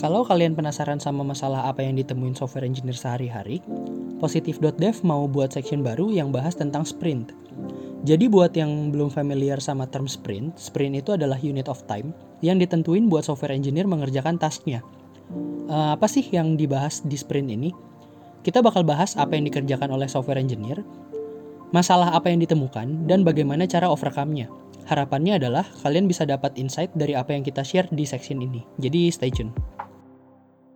Kalau kalian penasaran sama masalah apa yang ditemuin software engineer sehari-hari, Positive.dev mau buat section baru yang bahas tentang sprint. Jadi buat yang belum familiar sama term sprint, sprint itu adalah unit of time yang ditentuin buat software engineer mengerjakan tasknya. Uh, apa sih yang dibahas di sprint ini? Kita bakal bahas apa yang dikerjakan oleh software engineer, masalah apa yang ditemukan, dan bagaimana cara overcome-nya. Harapannya adalah kalian bisa dapat insight dari apa yang kita share di section ini. Jadi stay tune.